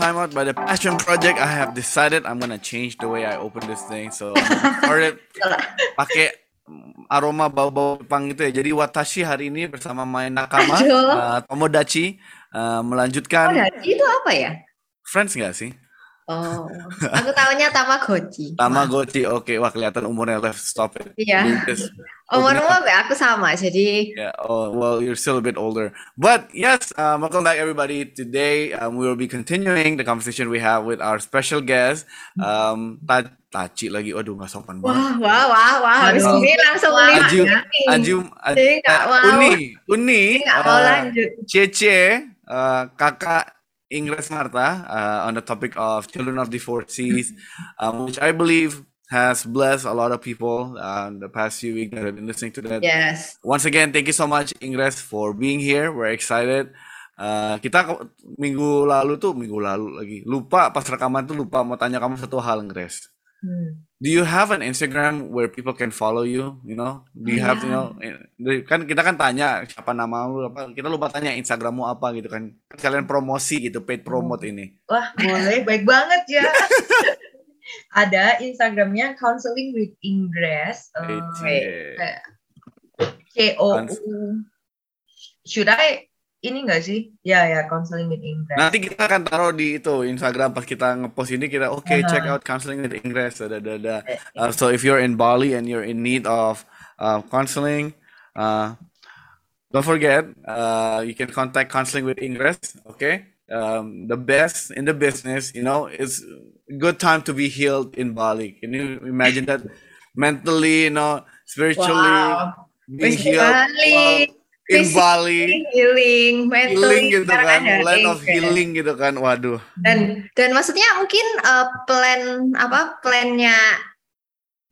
Time Out by the Passion Project. I have decided I'm gonna change the way I open this thing, so started pakai aroma bau-bau Jepang gitu ya. Jadi Watashi hari ini bersama main nakama uh, Tomodachi uh, melanjutkan. Tomodachi itu apa ya? Friends nggak sih? Oh, aku tahunya Tamagotchi. Tamagotchi, oke. Okay. Wah kelihatan umurnya left stop it. Iya. Umurmu aku sama, jadi. Yeah. Oh, well, you're still a bit older. But yes, um, welcome back everybody. Today um, we will be continuing the conversation we have with our special guest, um, Ta Tachi lagi. Waduh, nggak sopan banget. Wah, wah, wah, wah. Habis ini langsung lima. Aju, Aju, Aju, uh, Uni, Uni. Nggak mau lanjut. Cece, uh, kakak Ingres Marta uh, on the topic of children of the four seas, um, which I believe has blessed a lot of people uh, the past few weeks that have been listening to that. Yes. Once again, thank you so much, Ingres, for being here. We're excited. Uh, kita minggu lalu tuh minggu lalu lagi lupa pas rekaman tuh lupa mau tanya kamu satu hal, Ingres. Hmm. Do you have an Instagram where people can follow you? You know, do you yeah. have you know? Kan kita kan tanya siapa nama lu apa? Kita lupa tanya Instagrammu apa gitu kan? Kalian promosi gitu, paid promote ini. Wah boleh, baik banget ya. Ada Instagramnya Counseling with Ingress. Uh, C O U. Should I ini enggak sih? Ya ya counseling with Ingress. Nanti kita akan taruh di itu Instagram pas kita ngepost ini kita oke okay, uh -huh. check out counseling with Ingress. Da, da, da. Uh, so if you're in Bali and you're in need of uh, counseling, uh, don't forget uh, you can contact counseling with Ingress. Okay, um, the best in the business. You know, it's good time to be healed in Bali. Can you imagine that? Mentally, you know, spiritually, wow. being healed. Bali in Bali healing healing gitu kan land of healing gitu kan waduh dan dan maksudnya mungkin uh, plan apa plannya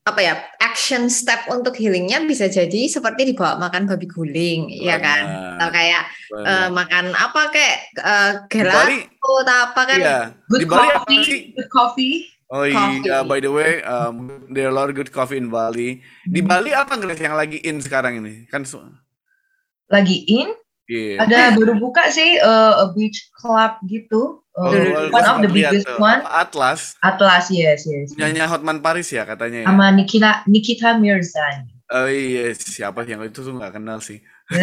apa ya action step untuk healingnya bisa jadi seperti dibawa makan babi guling ya kan atau kayak uh, makan apa kayak uh, gelato atau apa kan yeah. good di Bali coffee good coffee Oh iya, by the way, um, there are a lot of good coffee in Bali. Di hmm. Bali apa nggak yang lagi in sekarang ini? Kan lagi in yeah. ada baru buka sih uh, a beach club gitu. Uh, oh, one of the biggest tuh. one. Atlas? Atlas yes yes. Nyanyi Hotman Paris ya katanya ya? sama Nikita Nikita Mirzani. Oh iya siapa yang itu tuh nggak kenal sih.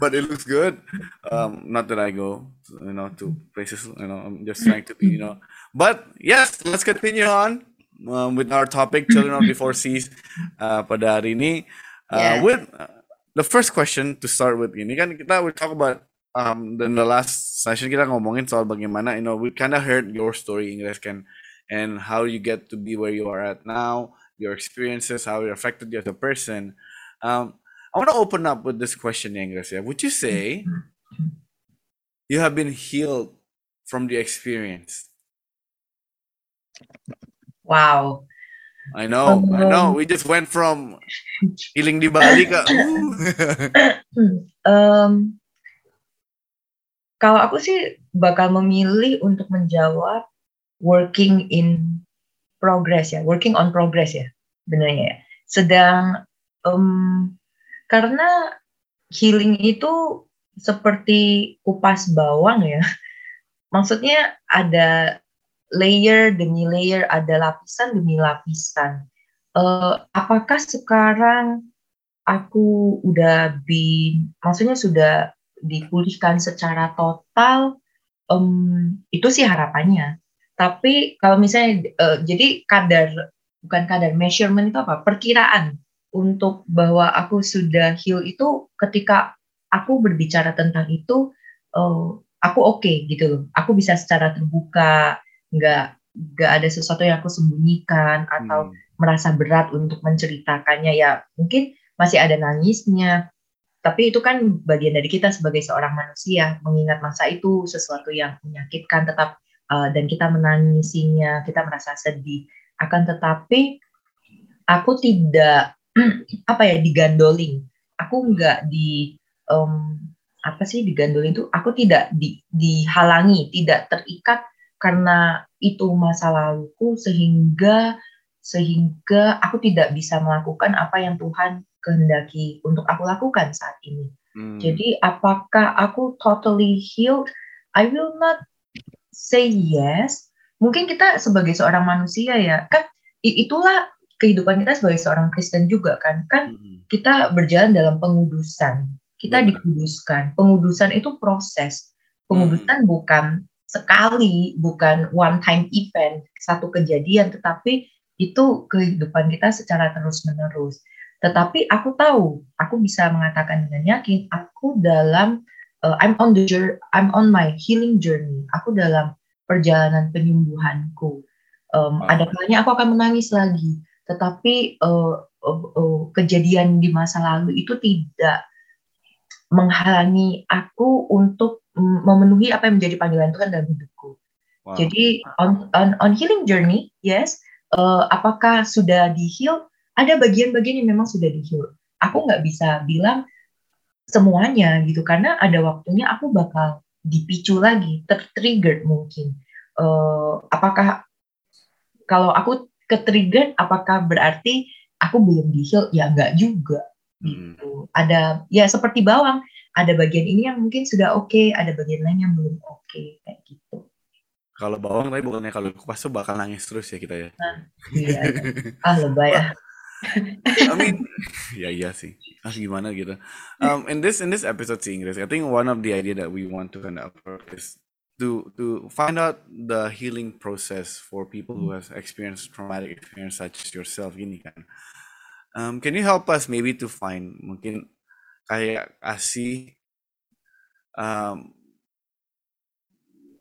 But it looks good. Um, not that I go you know to places you know I'm just trying to be you know. But yes let's continue on um, with our topic children of the four seas uh, pada hari ini. Uh, yeah. with the first question to start with ini kan kita we talk about um in the last session kita ngomongin soal bagaimana you know we kind of heard your story Ingres kan and how you get to be where you are at now your experiences how it affected you as a person. Um I want to open up with this question Ingres yeah. Would you say you have been healed from the experience? Wow I know, um, I know. We just went from healing di Bali ke. um, kalau aku sih bakal memilih untuk menjawab working in progress ya, working on progress ya, benarnya ya. Sedang um, karena healing itu seperti kupas bawang ya. Maksudnya ada layer demi layer, ada lapisan demi lapisan. Uh, apakah sekarang aku udah bi, maksudnya sudah dipulihkan secara total? Um, itu sih harapannya. Tapi kalau misalnya, uh, jadi kadar bukan kadar measurement itu apa? Perkiraan untuk bahwa aku sudah heal itu ketika aku berbicara tentang itu, uh, aku oke okay, gitu. Aku bisa secara terbuka nggak nggak ada sesuatu yang aku sembunyikan atau hmm. merasa berat untuk menceritakannya. Ya mungkin masih ada nangisnya. Tapi itu kan bagian dari kita sebagai seorang manusia mengingat masa itu sesuatu yang menyakitkan tetap uh, dan kita menangisinya kita merasa sedih. Akan tetapi aku tidak apa ya digandoling. Aku nggak di um, apa sih digandoling itu aku tidak di, dihalangi tidak terikat karena itu masa laluku sehingga sehingga aku tidak bisa melakukan apa yang Tuhan kehendaki untuk aku lakukan saat ini. Hmm. Jadi apakah aku totally healed? I will not say yes. Mungkin kita sebagai seorang manusia ya, kan itulah kehidupan kita sebagai seorang Kristen juga kan. Kan kita berjalan dalam pengudusan. Kita dikuduskan. Pengudusan itu proses. Pengudusan bukan sekali, bukan one time event, satu kejadian, tetapi itu kehidupan kita secara terus-menerus. Tetapi aku tahu, aku bisa mengatakan dengan yakin, aku dalam uh, I'm on the journey, I'm on my healing journey. Aku dalam perjalanan penyembuhanku. Um, oh. Ada kalanya aku akan menangis lagi, tetapi uh, uh, uh, kejadian di masa lalu itu tidak menghalangi aku untuk memenuhi apa yang menjadi panggilan Tuhan dalam hidupku. Wow. Jadi on, on on healing journey, yes, uh, apakah sudah di heal? Ada bagian-bagian yang memang sudah di heal. Aku nggak bisa bilang semuanya gitu karena ada waktunya aku bakal dipicu lagi, tertrigger mungkin. Uh, apakah kalau aku ketrigger, apakah berarti aku belum di heal? Ya nggak juga. Hmm. Gitu. Ada ya seperti bawang, ada bagian ini yang mungkin sudah oke, okay, ada bagian lain yang belum oke okay, kayak gitu. Kalau bawang tapi bukannya kalau kupas tuh bakal nangis terus ya kita ya. Nah, iya. ah lebay ah. I mean, ya iya sih. Ah gimana gitu. Um, in this in this episode sih Inggris, I think one of the idea that we want to kind of is to to find out the healing process for people who has experienced traumatic experience such as yourself ini kan. Um, can you help us maybe to find mungkin kayak kasih um,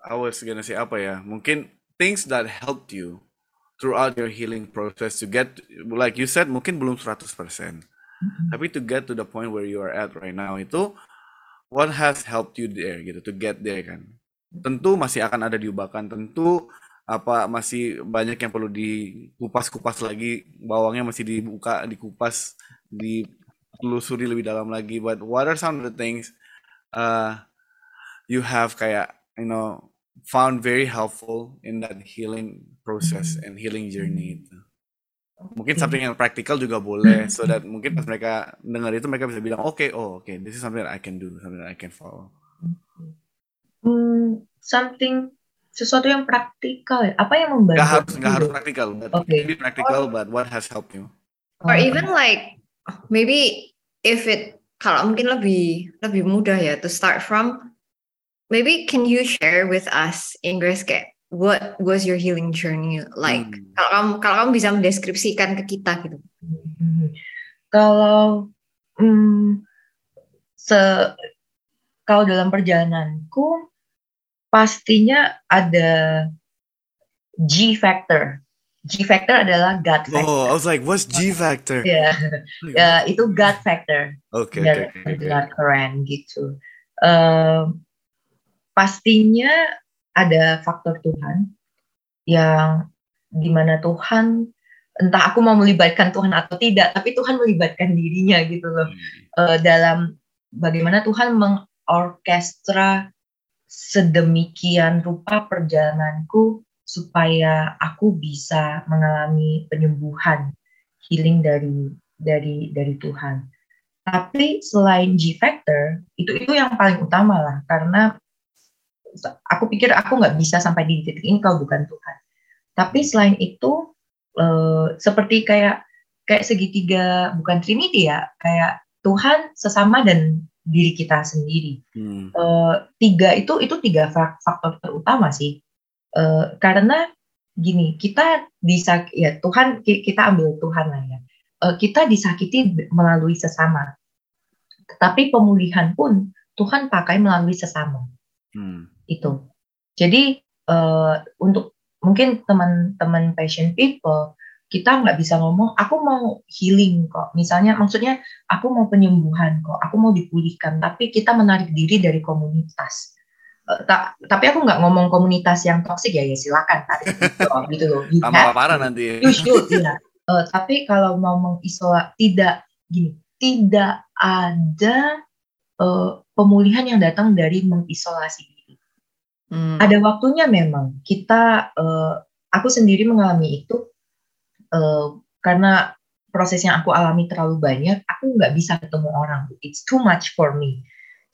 I was gonna say apa ya? Mungkin things that helped you throughout your healing process to get like you said mungkin belum 100%. Mm-hmm. Tapi to get to the point where you are at right now itu what has helped you there gitu to get there kan. Tentu masih akan ada diubahkan, tentu apa masih banyak yang perlu dikupas-kupas lagi, bawangnya masih dibuka, dikupas, ditelusuri lebih dalam lagi. But what are some of the things uh, you have kayak you know found very helpful in that healing process and healing journey itu. Mungkin something yang practical juga boleh, so that mungkin pas mereka dengar itu mereka bisa bilang, oke, okay, oh oke, okay, this is something that I can do, something that I can follow. Hmm, something sesuatu yang praktikal ya. Apa yang membantu? Gak harus gak harus praktikal, but okay. maybe practical, but what has helped you? Or even like maybe if it kalau mungkin lebih lebih mudah ya to start from maybe can you share with us Inggris kayak what was your healing journey like hmm. kalau kamu kalau kamu bisa mendeskripsikan ke kita gitu hmm. kalau hmm, se kalau dalam perjalananku pastinya ada G factor G factor adalah gut factor. Oh, I was like, what's G factor? Ya, yeah. yeah, itu gut factor. Oke, okay, okay, okay, keren gitu. Um, pastinya ada faktor Tuhan yang di mana Tuhan entah aku mau melibatkan Tuhan atau tidak, tapi Tuhan melibatkan dirinya gitu loh uh, dalam bagaimana Tuhan mengorkestra sedemikian rupa perjalananku supaya aku bisa mengalami penyembuhan healing dari dari dari Tuhan. Tapi selain G factor itu itu yang paling utama lah karena aku pikir aku nggak bisa sampai di titik ini kalau bukan Tuhan. Tapi selain itu uh, seperti kayak kayak segitiga bukan trinity ya, kayak Tuhan sesama dan diri kita sendiri. Hmm. Uh, tiga itu itu tiga faktor terutama sih. Uh, karena gini, kita disak ya Tuhan kita ambil Tuhan lah ya. Uh, kita disakiti melalui sesama. Tetapi pemulihan pun Tuhan pakai melalui sesama. Hmm itu. Jadi uh, untuk mungkin teman-teman passion people kita nggak bisa ngomong aku mau healing kok misalnya maksudnya aku mau penyembuhan kok aku mau dipulihkan tapi kita menarik diri dari komunitas ta tapi aku nggak ngomong komunitas yang toksik ya ya silakan tarik gitu, gitu. Loh sama parah nanti. You should ya uh, tapi kalau mau mengisola tidak gini tidak ada uh, pemulihan yang datang dari mengisolasi Hmm. Ada waktunya memang. Kita, uh, aku sendiri mengalami itu uh, karena proses yang aku alami terlalu banyak, aku nggak bisa ketemu orang. It's too much for me.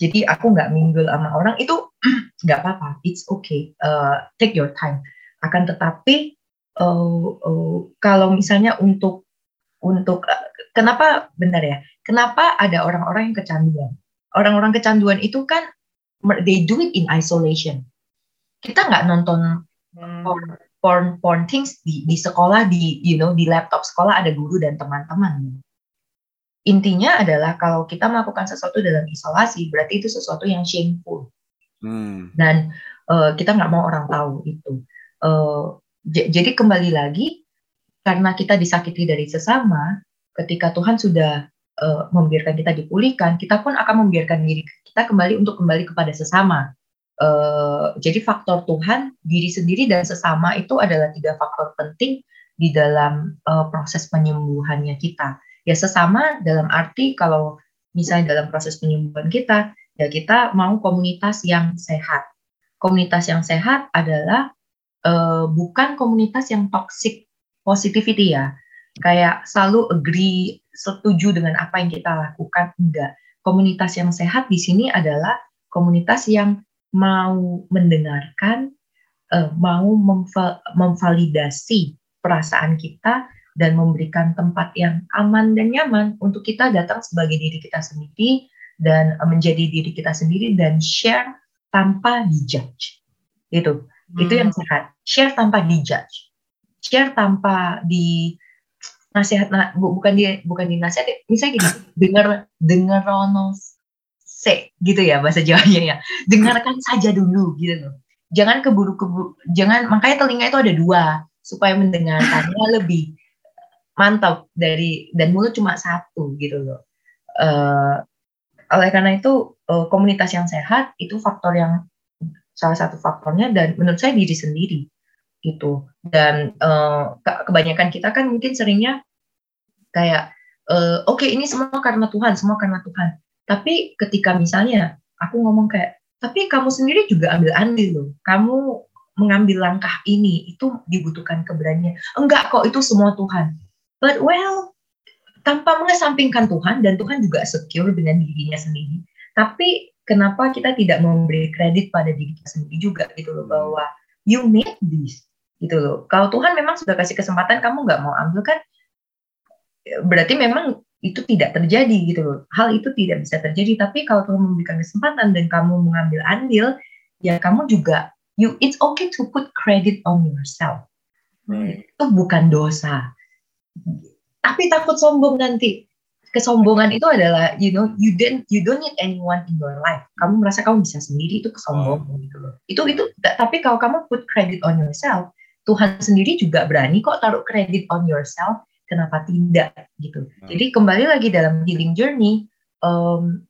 jadi aku nggak mingle sama orang. Itu nggak apa-apa it's okay. Uh, take your time. Akan tetapi uh, uh, kalau misalnya untuk untuk uh, kenapa benar ya kenapa ada orang-orang yang kecanduan? Orang-orang kecanduan itu kan they do it in isolation. Kita nggak nonton hmm. porn, porn porn things di di sekolah di you know di laptop sekolah ada guru dan teman-teman. Intinya adalah kalau kita melakukan sesuatu dalam isolasi berarti itu sesuatu yang shameful hmm. dan uh, kita nggak mau orang tahu itu. Uh, jadi kembali lagi karena kita disakiti dari sesama ketika Tuhan sudah uh, membiarkan kita dipulihkan kita pun akan membiarkan diri kita kembali untuk kembali kepada sesama. Uh, jadi faktor Tuhan diri sendiri dan sesama itu adalah tiga faktor penting di dalam uh, proses penyembuhannya kita. Ya sesama dalam arti kalau misalnya dalam proses penyembuhan kita ya kita mau komunitas yang sehat. Komunitas yang sehat adalah uh, bukan komunitas yang toxic positivity ya. Kayak selalu agree setuju dengan apa yang kita lakukan enggak. Komunitas yang sehat di sini adalah komunitas yang mau mendengarkan uh, mau memvalidasi perasaan kita dan memberikan tempat yang aman dan nyaman untuk kita datang sebagai diri kita sendiri dan eh, menjadi diri kita sendiri dan share tanpa dijudge. Itu. Hmm. Itu yang hmm. sehat. Share tanpa dijudge. Share tanpa di nasihat nah, bukan di bukan di nasihat misalnya gini dengar dengar Rono se gitu ya bahasa Jawanya ya dengarkan saja dulu gitu loh jangan keburu keburu jangan makanya telinga itu ada dua supaya mendengarkannya lebih mantap dari dan mulut cuma satu gitu loh. Uh, oleh karena itu uh, komunitas yang sehat itu faktor yang salah satu faktornya dan menurut saya diri sendiri gitu. Dan uh, kebanyakan kita kan mungkin seringnya kayak uh, oke okay, ini semua karena Tuhan semua karena Tuhan. Tapi ketika misalnya aku ngomong kayak tapi kamu sendiri juga ambil andil loh. Kamu mengambil langkah ini itu dibutuhkan keberanian. Enggak kok itu semua Tuhan. But well, tanpa mengesampingkan Tuhan dan Tuhan juga secure dengan dirinya sendiri. Tapi kenapa kita tidak memberi kredit pada diri kita sendiri juga gitu loh bahwa you made this gitu loh. Kalau Tuhan memang sudah kasih kesempatan kamu nggak mau ambil kan berarti memang itu tidak terjadi gitu loh. Hal itu tidak bisa terjadi. Tapi kalau Tuhan memberikan kesempatan dan kamu mengambil andil, ya kamu juga you it's okay to put credit on yourself. Hmm. Itu bukan dosa tapi takut sombong nanti. Kesombongan itu adalah you know you don't you don't need anyone in your life. Kamu merasa kamu bisa sendiri itu kesombongan oh. gitu loh. Itu itu tapi kalau kamu put credit on yourself Tuhan sendiri juga berani kok taruh credit on yourself kenapa tidak gitu. Hmm. jadi kembali lagi dalam healing journey um,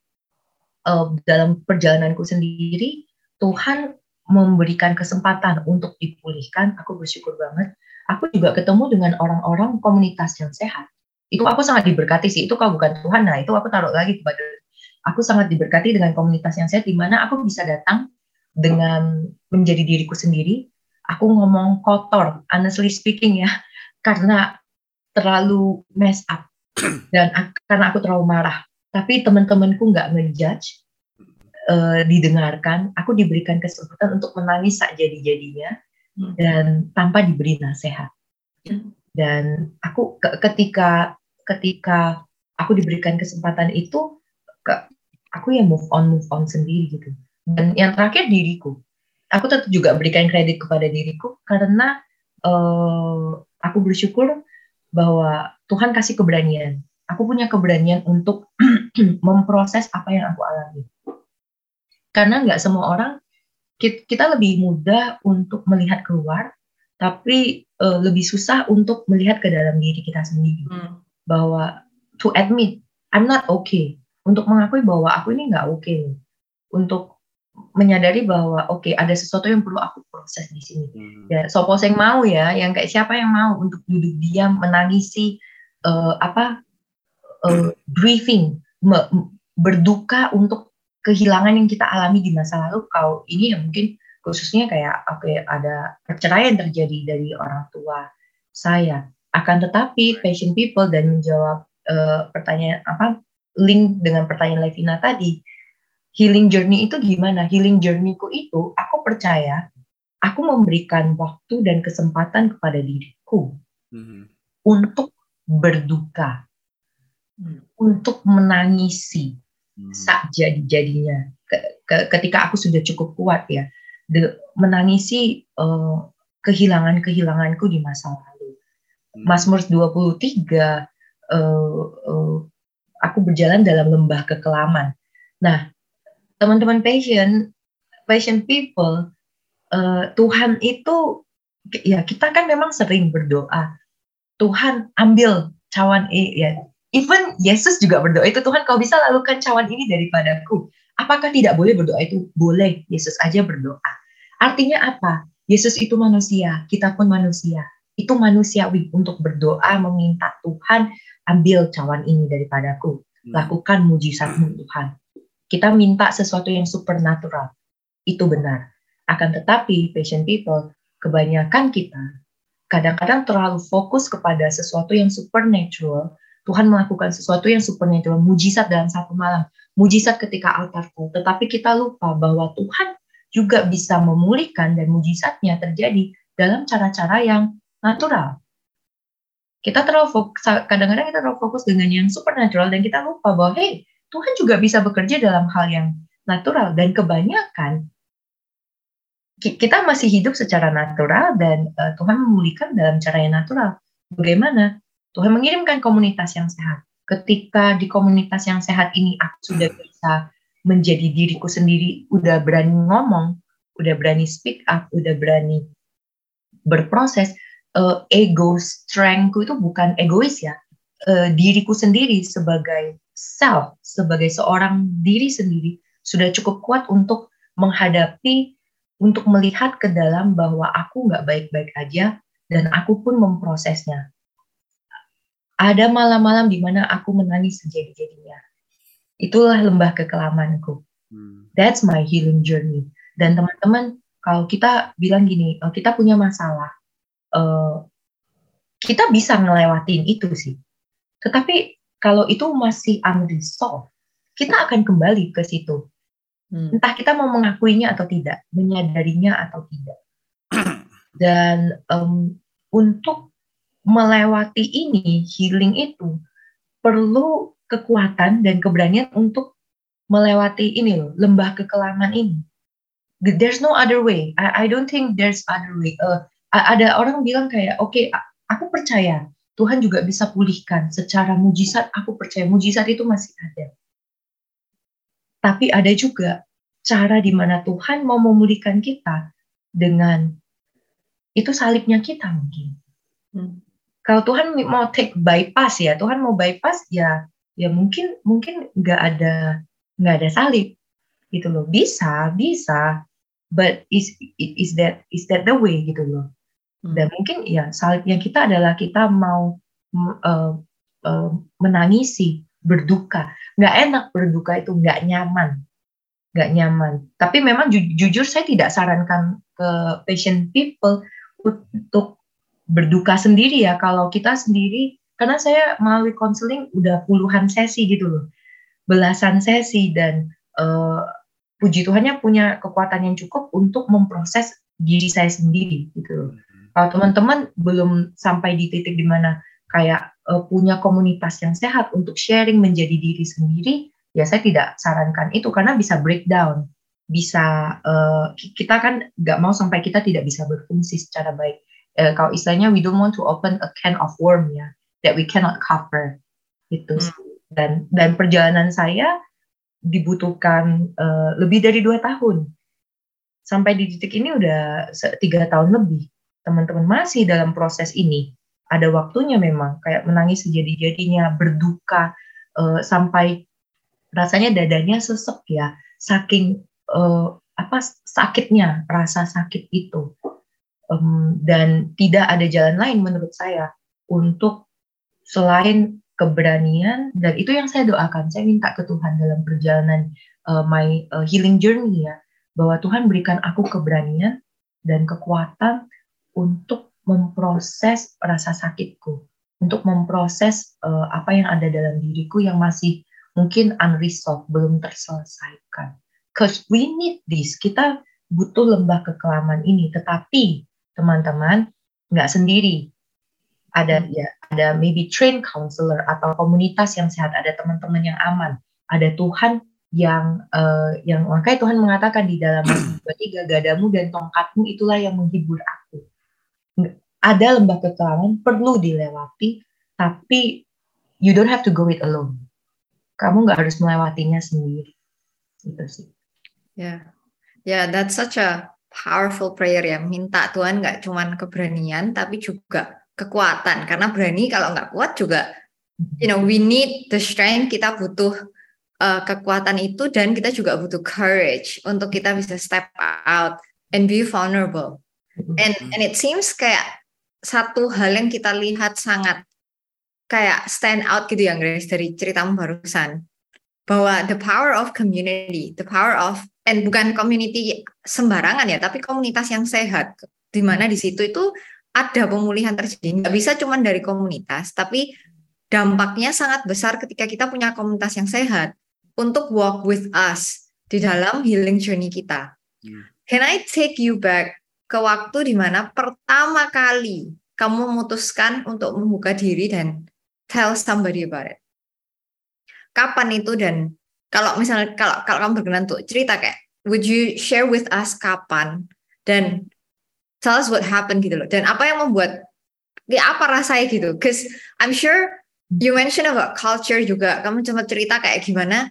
uh, dalam perjalananku sendiri Tuhan memberikan kesempatan untuk dipulihkan. Aku bersyukur banget aku juga ketemu dengan orang-orang komunitas yang sehat. Itu aku sangat diberkati sih. Itu kalau bukan Tuhan, nah itu aku taruh lagi kepada aku sangat diberkati dengan komunitas yang sehat di mana aku bisa datang dengan menjadi diriku sendiri. Aku ngomong kotor, honestly speaking ya, karena terlalu mess up dan karena aku terlalu marah. Tapi teman-temanku nggak ngejudge, uh, didengarkan. Aku diberikan kesempatan untuk menangis saat jadi-jadinya Hmm. dan tanpa diberi nasihat. Hmm. Dan aku ketika ketika aku diberikan kesempatan itu, aku ya move on move on sendiri gitu. Dan yang terakhir diriku, aku tetap juga berikan kredit kepada diriku karena uh, aku bersyukur bahwa Tuhan kasih keberanian. Aku punya keberanian untuk memproses apa yang aku alami. Karena nggak semua orang kita lebih mudah untuk melihat keluar, tapi uh, lebih susah untuk melihat ke dalam diri kita sendiri. Hmm. Bahwa to admit I'm not okay, untuk mengakui bahwa aku ini nggak oke, okay. untuk menyadari bahwa oke okay, ada sesuatu yang perlu aku proses di sini. Hmm. Ya, sopo yang mau ya, yang kayak siapa yang mau untuk duduk diam menangisi uh, apa uh, grieving, berduka untuk kehilangan yang kita alami di masa lalu kalau ini ya mungkin khususnya kayak oke okay, ada perceraian terjadi dari orang tua saya akan tetapi passion people dan menjawab uh, pertanyaan apa link dengan pertanyaan Levina tadi healing journey itu gimana? Healing journeyku itu aku percaya aku memberikan waktu dan kesempatan kepada diriku mm-hmm. untuk berduka, mm. untuk menangisi mm. sak jadi-jadinya. ketika aku sudah cukup kuat ya, de, menangisi uh, kehilangan-kehilanganku di masa lalu. Mm. Mazmur 23 uh, uh, aku berjalan dalam lembah kekelaman. Nah, teman-teman passion, passion people, uh, Tuhan itu ya kita kan memang sering berdoa. Tuhan ambil cawan ini ya. Even Yesus juga berdoa itu Tuhan kau bisa lakukan cawan ini daripadaku. Apakah tidak boleh berdoa itu? Boleh. Yesus aja berdoa. Artinya apa? Yesus itu manusia, kita pun manusia. Itu manusiawi untuk berdoa meminta Tuhan ambil cawan ini daripadaku. Hmm. Lakukan mujizatmu Tuhan. Kita minta sesuatu yang supernatural. Itu benar. Akan tetapi, patient people, kebanyakan kita kadang-kadang terlalu fokus kepada sesuatu yang supernatural. Tuhan melakukan sesuatu yang supernatural, mujizat dalam satu malam, mujizat ketika altar full. Tetapi kita lupa bahwa Tuhan juga bisa memulihkan dan mujizatnya terjadi dalam cara-cara yang natural. Kita terlalu fokus, kadang-kadang kita terlalu fokus dengan yang supernatural dan kita lupa bahwa, hey, Tuhan juga bisa bekerja dalam hal yang natural dan kebanyakan kita masih hidup secara natural dan uh, Tuhan memulihkan dalam cara yang natural. Bagaimana? Tuhan mengirimkan komunitas yang sehat. Ketika di komunitas yang sehat ini aku sudah bisa menjadi diriku sendiri, udah berani ngomong, udah berani speak up, udah berani berproses, uh, ego strengthku itu bukan egois ya. Uh, diriku sendiri sebagai self sebagai seorang diri sendiri sudah cukup kuat untuk menghadapi, untuk melihat ke dalam bahwa aku nggak baik-baik aja dan aku pun memprosesnya. Ada malam-malam di mana aku menangis sejadi-jadinya. Itulah lembah kekelamanku. Hmm. That's my healing journey. Dan teman-teman, kalau kita bilang gini, oh, kita punya masalah, uh, kita bisa ngelewatin itu sih. Tetapi kalau itu masih unresolved, kita akan kembali ke situ. Hmm. Entah kita mau mengakuinya atau tidak, menyadarinya atau tidak. Dan um, untuk melewati ini, healing itu perlu kekuatan dan keberanian untuk melewati ini loh, lembah kekelaman ini. There's no other way. I, I don't think there's other way. Uh, ada orang bilang kayak, oke, okay, aku percaya Tuhan juga bisa pulihkan secara mujizat. Aku percaya mujizat itu masih ada. Tapi ada juga cara di mana Tuhan mau memulihkan kita dengan itu salibnya kita mungkin. Hmm. Kalau Tuhan mau take bypass ya, Tuhan mau bypass ya, ya mungkin mungkin nggak ada nggak ada salib gitu loh. Bisa, bisa, but is is that is that the way gitu loh. Hmm. Dan mungkin ya salibnya kita adalah kita mau uh, uh, menangisi, berduka. Nggak enak berduka itu, nggak nyaman. Nggak nyaman. Tapi memang ju jujur saya tidak sarankan ke patient people untuk berduka sendiri ya. Kalau kita sendiri, karena saya melalui konseling udah puluhan sesi gitu loh. Belasan sesi dan uh, puji Tuhannya punya kekuatan yang cukup untuk memproses diri saya sendiri gitu kalau teman-teman belum sampai di titik di mana kayak uh, punya komunitas yang sehat untuk sharing menjadi diri sendiri, ya saya tidak sarankan itu karena bisa breakdown, bisa uh, kita kan nggak mau sampai kita tidak bisa berfungsi secara baik. Uh, kalau istilahnya we don't want to open a can of worm ya that we cannot cover itu hmm. dan dan perjalanan saya dibutuhkan uh, lebih dari dua tahun. Sampai di titik ini udah tiga tahun lebih. Teman-teman masih dalam proses ini, ada waktunya memang kayak menangis sejadi-jadinya, berduka uh, sampai rasanya dadanya sesek ya, saking uh, apa sakitnya rasa sakit itu. Um, dan tidak ada jalan lain menurut saya untuk selain keberanian dan itu yang saya doakan. Saya minta ke Tuhan dalam perjalanan uh, my uh, healing journey ya, bahwa Tuhan berikan aku keberanian dan kekuatan untuk memproses rasa sakitku, untuk memproses uh, apa yang ada dalam diriku yang masih mungkin unresolved, belum terselesaikan. cause we need this kita butuh lembah kekelaman ini tetapi teman-teman nggak sendiri. Ada ya ada maybe train counselor atau komunitas yang sehat ada teman-teman yang aman. Ada Tuhan yang uh, yang makanya Tuhan mengatakan di dalam tiga gadamu dan tongkatmu itulah yang menghibur aku. Ada lembah kekelaman perlu dilewati tapi you don't have to go it alone. Kamu nggak harus melewatinya sendiri. Itu sih. Ya. Yeah. yeah that's such a powerful prayer ya. Minta Tuhan nggak cuman keberanian tapi juga kekuatan. Karena berani kalau nggak kuat juga you know we need the strength. Kita butuh uh, kekuatan itu dan kita juga butuh courage untuk kita bisa step out and be vulnerable. And and it seems kayak satu hal yang kita lihat sangat kayak stand out gitu ya Grace dari ceritamu barusan bahwa the power of community the power of and bukan community sembarangan ya tapi komunitas yang sehat di mana di situ itu ada pemulihan terjadi. Nggak bisa cuma dari komunitas, tapi dampaknya sangat besar ketika kita punya komunitas yang sehat untuk walk with us di dalam healing journey kita. Hmm. Can I take you back ke waktu di mana pertama kali kamu memutuskan untuk membuka diri dan tell somebody about it? Kapan itu dan kalau misalnya kalau kalau kamu berkenan untuk cerita kayak would you share with us kapan dan tell us what happened gitu loh. Dan apa yang membuat ya apa rasanya gitu? Cause I'm sure you mention about culture juga. Kamu cuma cerita kayak gimana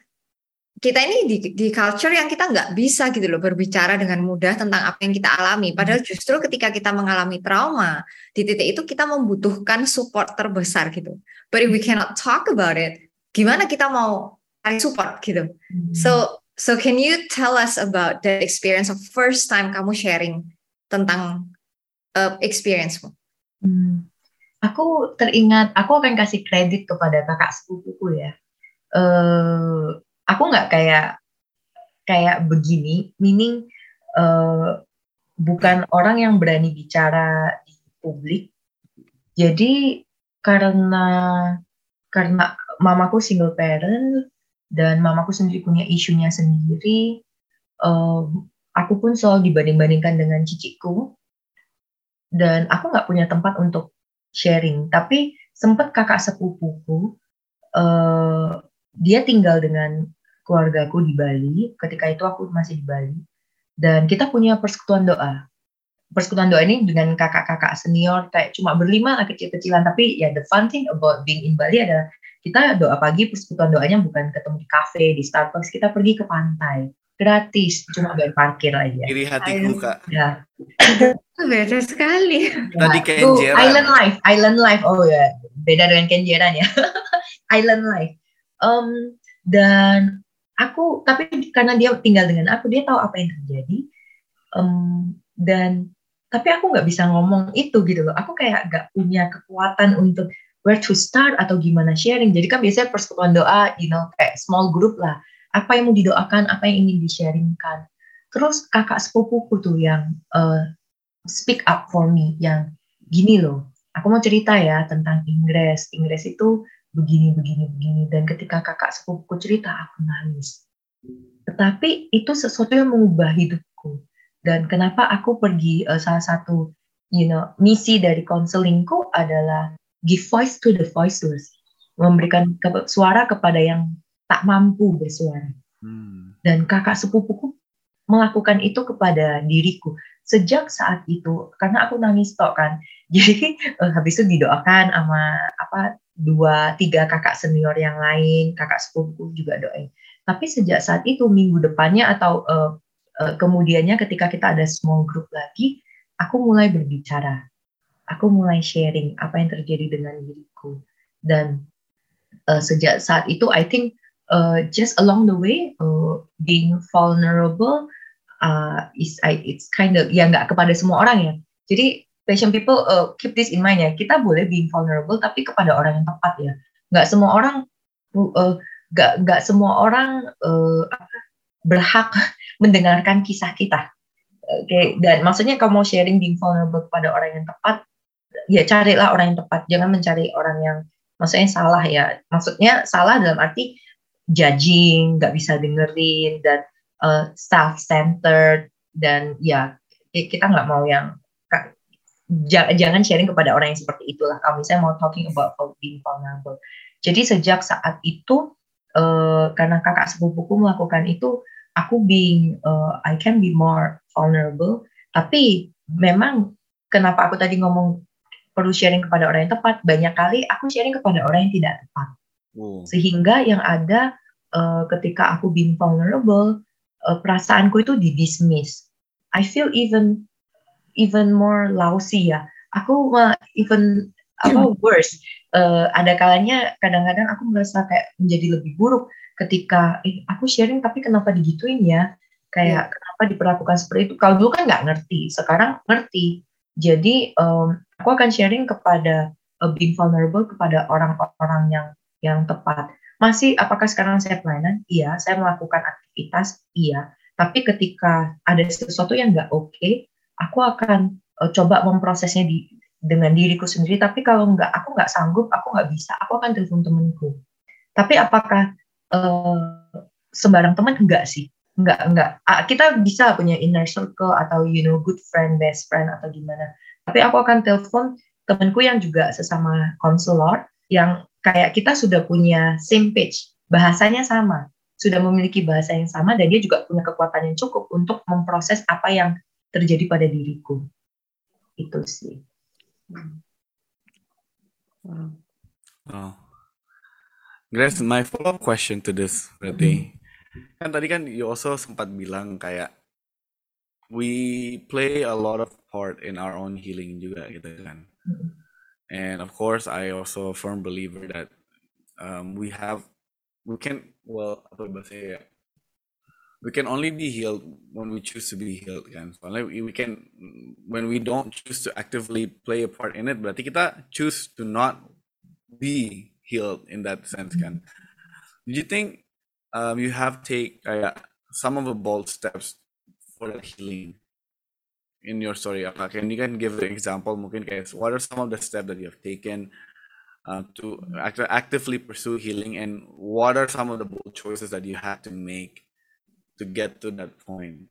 kita ini di, di culture yang kita nggak bisa gitu loh berbicara dengan mudah tentang apa yang kita alami. Padahal justru ketika kita mengalami trauma di titik itu kita membutuhkan support terbesar gitu. But if we cannot talk about it, gimana kita mau cari support gitu? So so can you tell us about the experience of first time kamu sharing tentang uh, experience-mu? Hmm. Aku teringat, aku akan kasih kredit kepada kakak sepupuku ya. Uh, aku nggak kayak kayak begini, meaning uh, bukan orang yang berani bicara di publik. Jadi karena karena mamaku single parent dan mamaku sendiri punya isunya sendiri, uh, aku pun selalu dibanding-bandingkan dengan ciciku dan aku nggak punya tempat untuk sharing. Tapi sempat kakak sepupuku uh, dia tinggal dengan keluargaku di Bali. Ketika itu aku masih di Bali. Dan kita punya persekutuan doa. Persekutuan doa ini dengan kakak-kakak senior kayak cuma berlima lah kecil-kecilan. Tapi ya the fun thing about being in Bali adalah kita doa pagi persekutuan doanya bukan ketemu di cafe di Starbucks kita pergi ke pantai. Gratis cuma bayar parkir aja. Iri hatiku kak. Ya. Beda sekali. Tadi ya. Kenjeran island life island life. Oh ya. Beda dengan Kenjeran ya. Island life. Um, dan aku tapi karena dia tinggal dengan aku dia tahu apa yang terjadi. Um, dan tapi aku nggak bisa ngomong itu gitu loh. Aku kayak nggak punya kekuatan untuk where to start atau gimana sharing jadi kan biasanya persekutuan doa you know kayak small group lah apa yang mau didoakan, apa yang ingin di-sharingkan. Terus kakak sepupuku tuh yang uh, speak up for me, yang gini loh, aku mau cerita ya tentang Inggris. Inggris itu begini, begini, begini. Dan ketika kakak sepupuku cerita, aku nangis. Tetapi itu sesuatu yang mengubah hidupku. Dan kenapa aku pergi uh, salah satu you know misi dari konselingku adalah give voice to the voiceless, memberikan ke suara kepada yang tak mampu bersuara. Hmm. Dan kakak sepupuku melakukan itu kepada diriku sejak saat itu karena aku nangis tok kan. Jadi uh, habis itu didoakan sama apa dua tiga kakak senior yang lain, kakak sepupuku juga doain. Tapi sejak saat itu minggu depannya atau uh, uh, kemudiannya ketika kita ada small group lagi, aku mulai berbicara. Aku mulai sharing apa yang terjadi dengan diriku dan uh, sejak saat itu I think uh, just along the way uh, being vulnerable uh, is I, it's kind of ya nggak kepada semua orang ya. Jadi patient people uh, keep this in mind ya. Kita boleh being vulnerable tapi kepada orang yang tepat ya. Nggak semua orang uh, nggak nggak semua orang uh, berhak mendengarkan kisah kita. Oke, okay. dan maksudnya kalau mau sharing being vulnerable kepada orang yang tepat, ya carilah orang yang tepat. Jangan mencari orang yang maksudnya salah ya. Maksudnya salah dalam arti judging, nggak bisa dengerin dan uh, self-centered dan ya kita nggak mau yang jangan sharing kepada orang yang seperti itulah kalau misalnya mau talking about being vulnerable jadi sejak saat itu uh, karena kakak sepupuku melakukan itu aku being uh, I can be more vulnerable tapi memang kenapa aku tadi ngomong perlu sharing kepada orang yang tepat banyak kali aku sharing kepada orang yang tidak tepat oh. sehingga yang ada uh, ketika aku being vulnerable uh, perasaanku itu di dismiss I feel even even more lousy ya. Aku uh, even apa worse. Uh, ada kalanya kadang-kadang aku merasa kayak menjadi lebih buruk ketika eh aku sharing tapi kenapa digituin ya? Kayak yeah. kenapa diperlakukan seperti itu? Kalau dulu kan nggak ngerti, sekarang ngerti. Jadi um, aku akan sharing kepada uh, being vulnerable kepada orang-orang yang yang tepat. Masih apakah sekarang saya pelayanan? Iya, saya melakukan aktivitas. Iya. Tapi ketika ada sesuatu yang nggak oke, okay, aku akan uh, coba memprosesnya di dengan diriku sendiri. Tapi kalau nggak, aku nggak sanggup, aku nggak bisa, aku akan telepon temanku. Tapi apakah uh, sembarang teman enggak sih? Enggak, enggak. Kita bisa punya inner circle atau you know good friend, best friend atau gimana. Tapi aku akan telepon temanku yang juga sesama konselor yang kayak kita sudah punya same page, bahasanya sama sudah memiliki bahasa yang sama dan dia juga punya kekuatan yang cukup untuk memproses apa yang terjadi pada diriku. Itu sih. Oh. Grace, my follow-up question to this berarti hmm. Kan tadi kan you also sempat bilang kayak we play a lot of part in our own healing juga gitu kan. And of course, I also a firm believer that um, we have we can well apa bahasa ya we can only be healed when we choose to be healed kan soalnya we can when we don't choose to actively play a part in it berarti kita choose to not be healed in that sense kan do you think um, you have take uh, some of the bold steps for healing in your story can you can give the example mungkin kayak what are some of the steps that you have taken uh, to act- actively pursue healing? And what are some of the bold choices that you had to make to get to that point?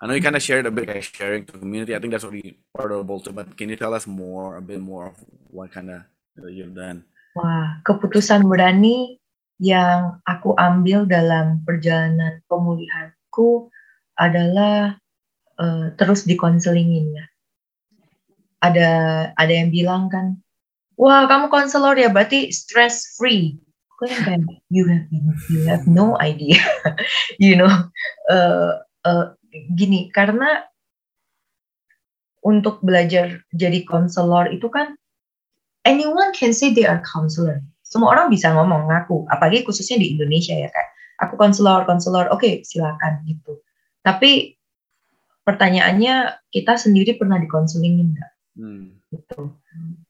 I know you kind of shared a bit like sharing to community. I think that's really part of bold but can you tell us more a bit more of what kind of you've done? Wah keputusan berani yang aku ambil dalam perjalanan pemulihanku adalah uh, terus dikonselingin ya. Ada ada yang bilang kan wah kamu konselor ya berarti stress free aku yang kayak you have you have no idea. You know uh, uh, gini karena untuk belajar jadi konselor itu kan anyone can say they are counselor semua orang bisa ngomong ngaku apalagi khususnya di Indonesia ya kayak aku konselor konselor oke okay, silakan gitu tapi pertanyaannya kita sendiri pernah dikonselingin nggak hmm gitu.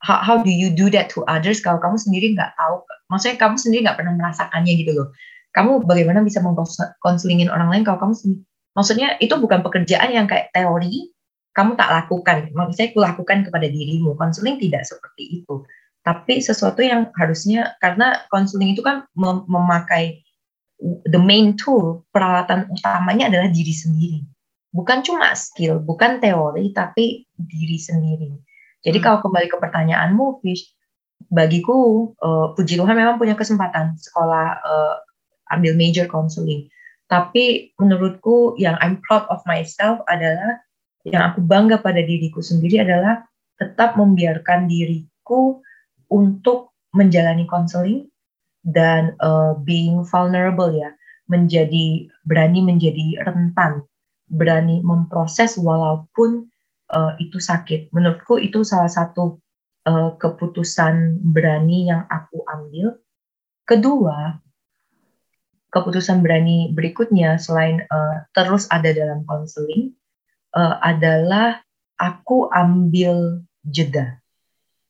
How, how do you do that to others kalau kamu sendiri nggak tahu? Maksudnya kamu sendiri nggak pernah merasakannya gitu loh. Kamu bagaimana bisa mengkonselingin orang lain kalau kamu sendiri? Maksudnya itu bukan pekerjaan yang kayak teori kamu tak lakukan. Maksudnya aku lakukan kepada dirimu. Konseling tidak seperti itu. Tapi sesuatu yang harusnya karena konseling itu kan mem memakai the main tool peralatan utamanya adalah diri sendiri. Bukan cuma skill, bukan teori, tapi diri sendiri jadi hmm. kalau kembali ke pertanyaanmu, Fish, bagiku uh, puji Tuhan memang punya kesempatan sekolah uh, ambil major counseling. Tapi menurutku yang I'm proud of myself adalah yang aku bangga pada diriku sendiri adalah tetap membiarkan diriku untuk menjalani counseling dan uh, being vulnerable ya, menjadi berani menjadi rentan, berani memproses walaupun uh, itu sakit. Menurutku itu salah satu uh, keputusan berani yang aku ambil. Kedua, keputusan berani berikutnya selain uh, terus ada dalam konseling uh, adalah aku ambil jeda.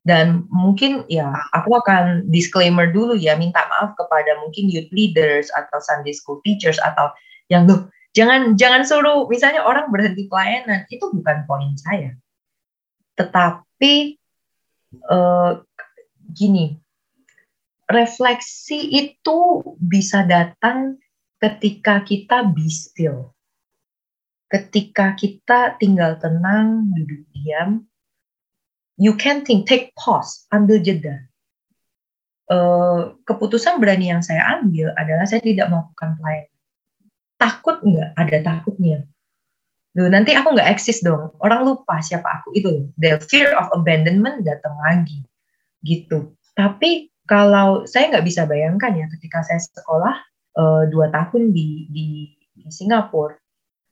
Dan mungkin ya aku akan disclaimer dulu ya minta maaf kepada mungkin youth leaders atau Sunday school teachers atau yang loh Jangan jangan suruh misalnya orang berhenti pelayanan itu bukan poin saya. Tetapi uh, gini, refleksi itu bisa datang ketika kita be still. Ketika kita tinggal tenang, duduk diam, you can think, take pause, ambil jeda. Uh, keputusan berani yang saya ambil adalah saya tidak melakukan pelayanan. Takut nggak? Ada takutnya. Duh, nanti aku nggak eksis dong. Orang lupa siapa aku itu. The fear of abandonment datang lagi. Gitu. Tapi kalau saya nggak bisa bayangkan ya ketika saya sekolah uh, dua tahun di, di, di Singapura,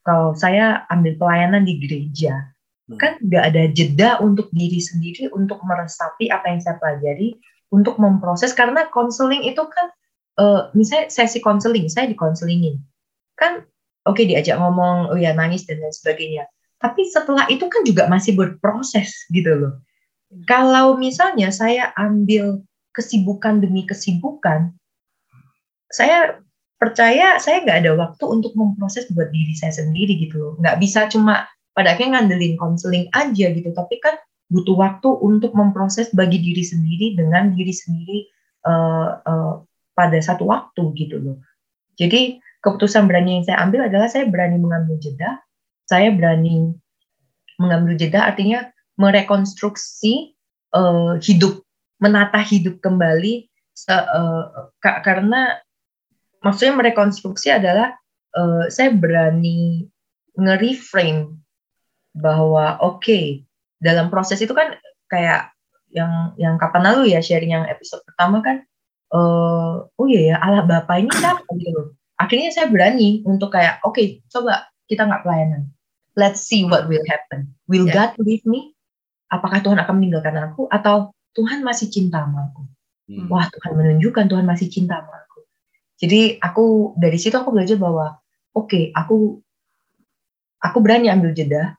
kalau saya ambil pelayanan di gereja. Kan nggak ada jeda untuk diri sendiri untuk meresapi apa yang saya pelajari, untuk memproses. Karena konseling itu kan, uh, misalnya sesi konseling, saya dikonselingin, kan oke okay, diajak ngomong, oh ya nangis dan lain sebagainya, tapi setelah itu kan juga masih berproses gitu loh. Kalau misalnya saya ambil kesibukan demi kesibukan, saya percaya saya nggak ada waktu untuk memproses buat diri saya sendiri gitu loh. Nggak bisa cuma pada akhirnya ngandelin konseling aja gitu, tapi kan butuh waktu untuk memproses bagi diri sendiri dengan diri sendiri uh, uh, pada satu waktu gitu loh. Jadi keputusan berani yang saya ambil adalah saya berani mengambil jeda, saya berani mengambil jeda artinya merekonstruksi uh, hidup, menata hidup kembali se, uh, karena maksudnya merekonstruksi adalah uh, saya berani nge-reframe bahwa oke okay, dalam proses itu kan kayak yang yang kapan lalu ya sharing yang episode pertama kan uh, oh iya ya Allah Bapak ini siapa gitu akhirnya saya berani untuk kayak oke okay, coba kita nggak pelayanan let's see what will happen will yeah. God leave me apakah Tuhan akan meninggalkan aku atau Tuhan masih cinta sama aku hmm. wah Tuhan menunjukkan Tuhan masih cinta sama aku jadi aku dari situ aku belajar bahwa oke, okay, aku aku berani ambil jeda.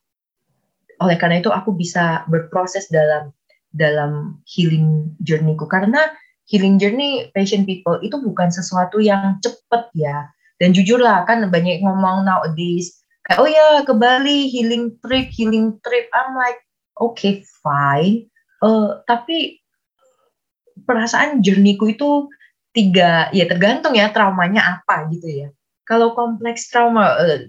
Oleh karena itu aku bisa berproses dalam dalam healing journey-ku karena healing journey patient people itu bukan sesuatu yang cepat ya. Dan jujur lah kan banyak ngomong nowadays kayak oh ya ke Bali healing trip, healing trip. I'm like okay fine. Uh, tapi perasaan journey-ku itu tiga ya tergantung ya traumanya apa gitu ya kalau kompleks trauma uh,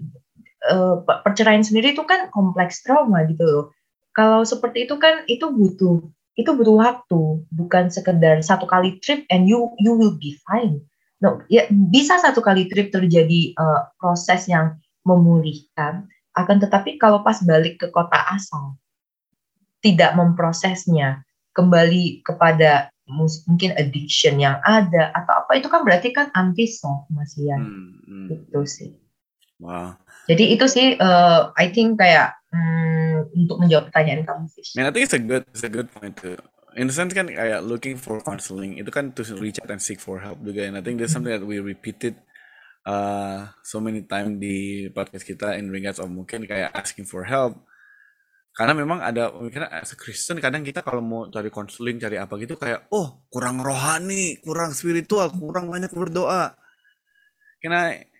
uh, perceraian sendiri itu kan kompleks trauma gitu loh. Kalau seperti itu kan itu butuh itu butuh waktu bukan sekedar satu kali trip and you you will be fine. No ya bisa satu kali trip terjadi uh, proses yang memulihkan akan tetapi kalau pas balik ke kota asal tidak memprosesnya kembali kepada mungkin addiction yang ada atau apa itu kan berarti kan anti Mas Ian hmm, hmm. itu sih. Wow jadi itu sih uh, I think kayak um, untuk menjawab pertanyaan kamu sih. I think it's a good it's a good point too. In the sense kan kayak looking for counseling itu kan to reach out and seek for help juga. And I think that's something that we repeated uh, so many time di podcast kita in regards of mungkin kayak asking for help. Karena memang ada karena as a Kristen kadang kita kalau mau cari konseling cari apa gitu kayak oh kurang rohani kurang spiritual kurang banyak berdoa. Can I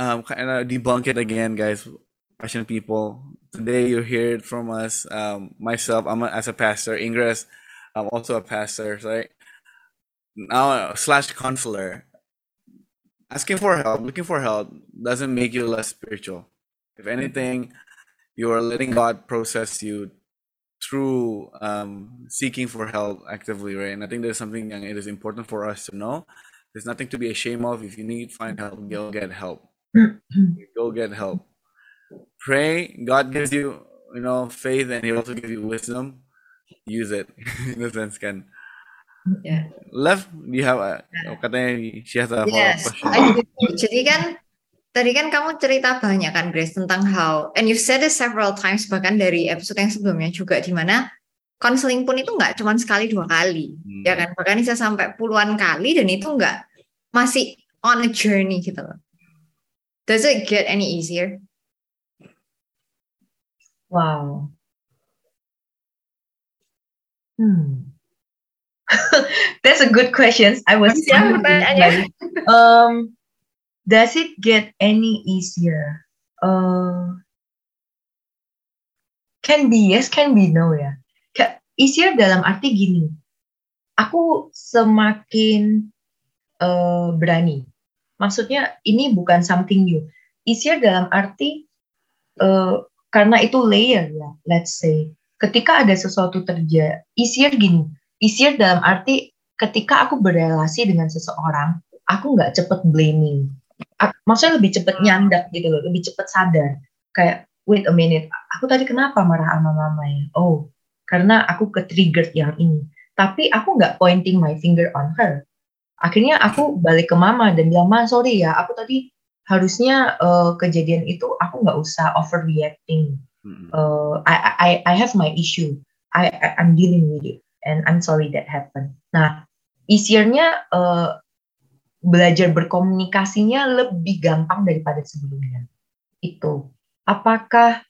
um kind of debunk it again guys passion people today you hear it from us um myself I'm a, as a pastor Ingress I'm also a pastor right now slash counselor asking for help looking for help doesn't make you less spiritual if anything you are letting God process you through um, seeking for help actively, right? And I think there's something it is important for us to know. There's nothing to be ashamed of. If you need find help, go get help. Go get help. Pray. God gives you, you know, faith, and He also gives you wisdom. Use it in a sense, can. Yeah. Left, you have a, katanya she has a yes. question. Jadi kan Tadi kan kamu cerita banyak kan Grace tentang how and you said it several times bahkan dari episode yang sebelumnya juga di mana konseling pun itu nggak cuma sekali dua kali hmm. ya kan bahkan bisa sampai puluhan kali dan itu nggak masih on a journey gitu loh. Does it get any easier? Wow. Hmm. That's a good question. I was yeah, um does it get any easier? Uh, can be yes, can be no ya. Easier dalam arti gini, aku semakin uh, berani maksudnya ini bukan something new. Easier dalam arti uh, karena itu layer ya, let's say. Ketika ada sesuatu terjadi, easier gini. Easier dalam arti ketika aku berrelasi dengan seseorang, aku nggak cepet blaming. Maksudnya lebih cepet nyandak gitu loh, lebih cepet sadar. Kayak, wait a minute, aku tadi kenapa marah sama mama ya? Oh, karena aku ke-trigger yang ini. Tapi aku nggak pointing my finger on her akhirnya aku balik ke mama dan bilang ma sorry ya aku tadi harusnya uh, kejadian itu aku nggak usah overreacting. Uh, I, I I have my issue. I, I I'm dealing with it and I'm sorry that happened. Nah easiernya uh, belajar berkomunikasinya lebih gampang daripada sebelumnya. Itu. Apakah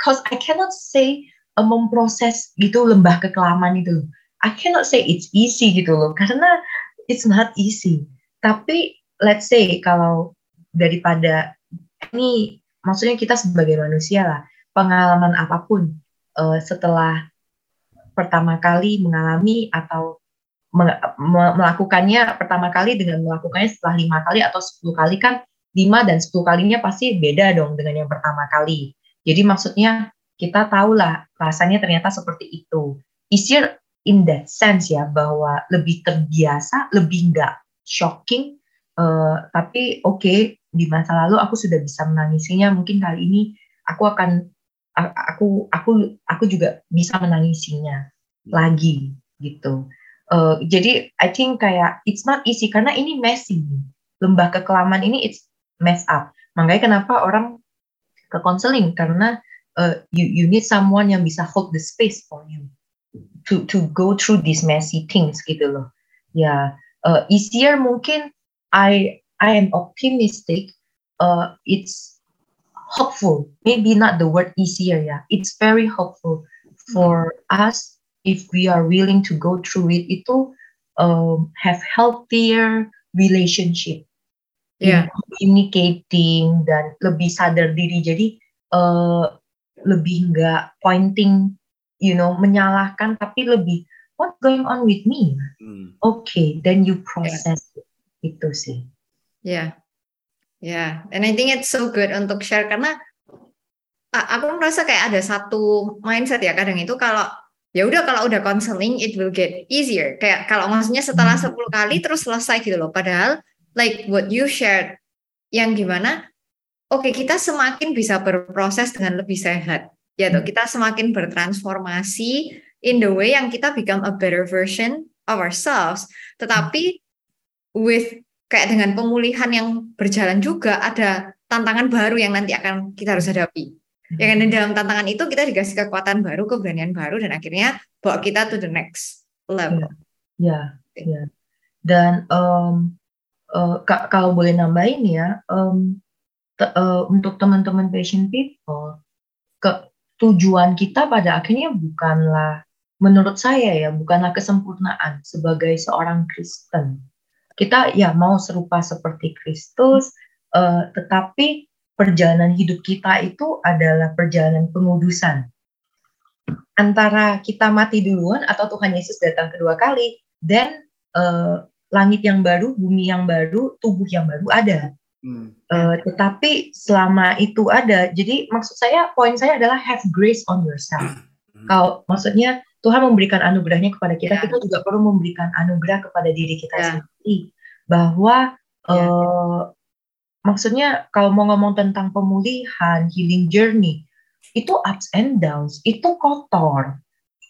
cause I cannot say uh, memproses gitu lembah kekelaman itu I cannot say it's easy gitu loh. Karena it's not easy. Tapi let's say kalau daripada ini maksudnya kita sebagai manusia lah pengalaman apa pun uh, setelah pertama kali mengalami atau me me melakukannya pertama kali dengan melakukannya setelah lima kali atau sepuluh kali kan lima dan sepuluh kalinya pasti beda dong dengan yang pertama kali. Jadi maksudnya kita tahulah rasanya ternyata seperti itu. Easier in that sense ya bahwa lebih terbiasa, lebih nggak shocking. Uh, tapi oke okay, di masa lalu aku sudah bisa menangisinya. Mungkin kali ini aku akan aku aku aku juga bisa menangisinya lagi gitu. Uh, jadi I think kayak it's not easy karena ini messy. Lembah kekelaman ini it's mess up. Makanya kenapa orang ke counseling karena uh, you you need someone yang bisa hold the space for you to to go through these messy things gitu loh. Ya, uh, easier mungkin I I am optimistic. Uh, it's hopeful. Maybe not the word easier ya. It's very hopeful for us if we are willing to go through it. Itu um, have healthier relationship. Yeah. Communicating dan lebih sadar diri. Jadi uh, lebih nggak pointing you know menyalahkan tapi lebih what going on with me hmm. oke okay, then you process yeah. it. itu sih ya yeah. ya yeah. and I think it's so good untuk share karena aku merasa kayak ada satu mindset ya kadang itu kalau ya udah kalau udah counseling it will get easier kayak kalau maksudnya setelah 10 hmm. kali terus selesai gitu loh padahal like what you shared yang gimana oke okay, kita semakin bisa berproses dengan lebih sehat ya tuh kita semakin bertransformasi in the way yang kita become a better version of ourselves. Tetapi with kayak dengan pemulihan yang berjalan juga ada tantangan baru yang nanti akan kita harus hadapi. Ya kan? Dan dalam tantangan itu kita dikasih kekuatan baru keberanian baru dan akhirnya bawa kita to the next level. Ya ya, ya. dan um, uh, kalau boleh nambahin ya um, uh, untuk teman-teman patient people ke tujuan kita pada akhirnya bukanlah menurut saya ya bukanlah kesempurnaan sebagai seorang Kristen. Kita ya mau serupa seperti Kristus, uh, tetapi perjalanan hidup kita itu adalah perjalanan pengudusan. Antara kita mati duluan atau Tuhan Yesus datang kedua kali, dan uh, langit yang baru, bumi yang baru, tubuh yang baru ada. Hmm. Uh, tetapi selama itu ada, jadi maksud saya poin saya adalah have grace on yourself. Hmm. Kalau maksudnya Tuhan memberikan anugerahnya kepada kita, yeah. kita juga perlu memberikan anugerah kepada diri kita yeah. sendiri bahwa yeah. uh, maksudnya kalau mau ngomong tentang pemulihan, healing journey, itu ups and downs, itu kotor,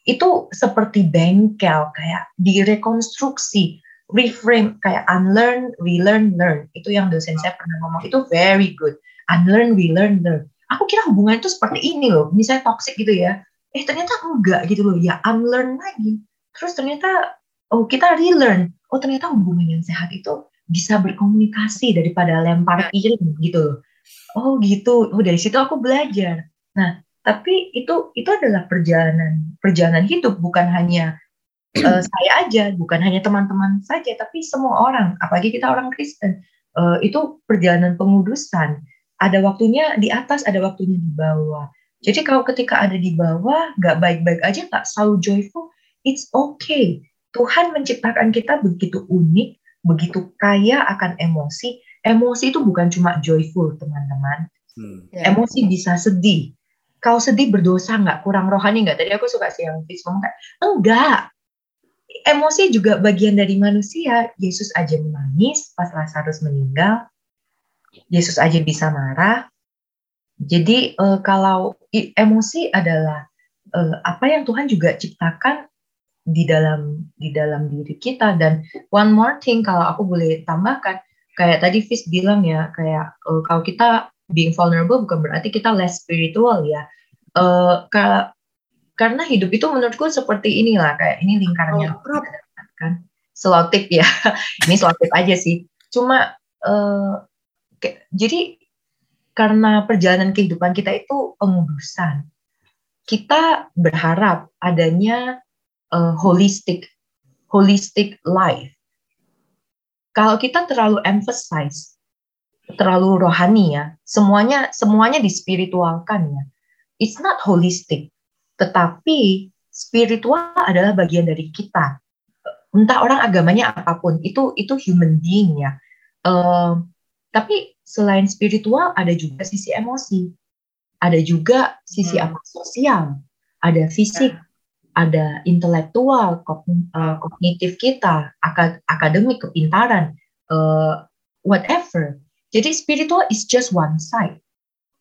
itu seperti bengkel kayak direkonstruksi reframe kayak unlearn, relearn, learn. Itu yang dosen saya pernah ngomong itu very good. Unlearn, relearn, learn. Aku kira hubungan itu seperti ini loh. Misalnya toxic gitu ya. Eh ternyata enggak gitu loh. Ya unlearn lagi. Terus ternyata oh kita relearn. Oh ternyata hubungan yang sehat itu bisa berkomunikasi daripada lempar piring gitu loh. Oh gitu. Oh dari situ aku belajar. Nah tapi itu itu adalah perjalanan perjalanan hidup bukan hanya uh, saya aja, bukan hanya teman-teman saja, tapi semua orang, apalagi kita orang Kristen, uh, itu perjalanan pengudusan. Ada waktunya di atas, ada waktunya di bawah. Jadi kalau ketika ada di bawah, nggak baik-baik aja, nggak selalu joyful, it's okay. Tuhan menciptakan kita begitu unik, begitu kaya akan emosi. Emosi itu bukan cuma joyful, teman-teman. Hmm. Ya. Emosi bisa sedih. Kau sedih berdosa nggak? Kurang rohani nggak? Tadi aku suka sih yang Fis ngomong kayak, enggak. Emosi juga bagian dari manusia. Yesus aja menangis pas Lazarus meninggal. Yesus aja bisa marah. Jadi uh, kalau emosi adalah uh, apa yang Tuhan juga ciptakan di dalam di dalam diri kita dan one more thing kalau aku boleh tambahkan kayak tadi Fis bilang ya kayak uh, kalau kita being vulnerable bukan berarti kita less spiritual ya uh, karena hidup itu menurutku seperti inilah kayak ini lingkarannya. Oh, kan? Selotip ya. Ini selotip aja sih. Cuma uh, ke, jadi karena perjalanan kehidupan kita itu pengudusan kita berharap adanya uh, holistic holistic life. Kalau kita terlalu emphasize, terlalu rohani ya, semuanya semuanya dispiritualkan ya. It's not holistic, tetapi spiritual adalah bagian dari kita. Entah orang agamanya apa pun, itu itu human being ya. Uh, tapi selain spiritual ada juga sisi emosi ada juga sisi hmm. apa sosial, ada fisik, ada intelektual, eh, kognitif kita, akademik, kepintaran, uh, whatever. Jadi spiritual is just one side.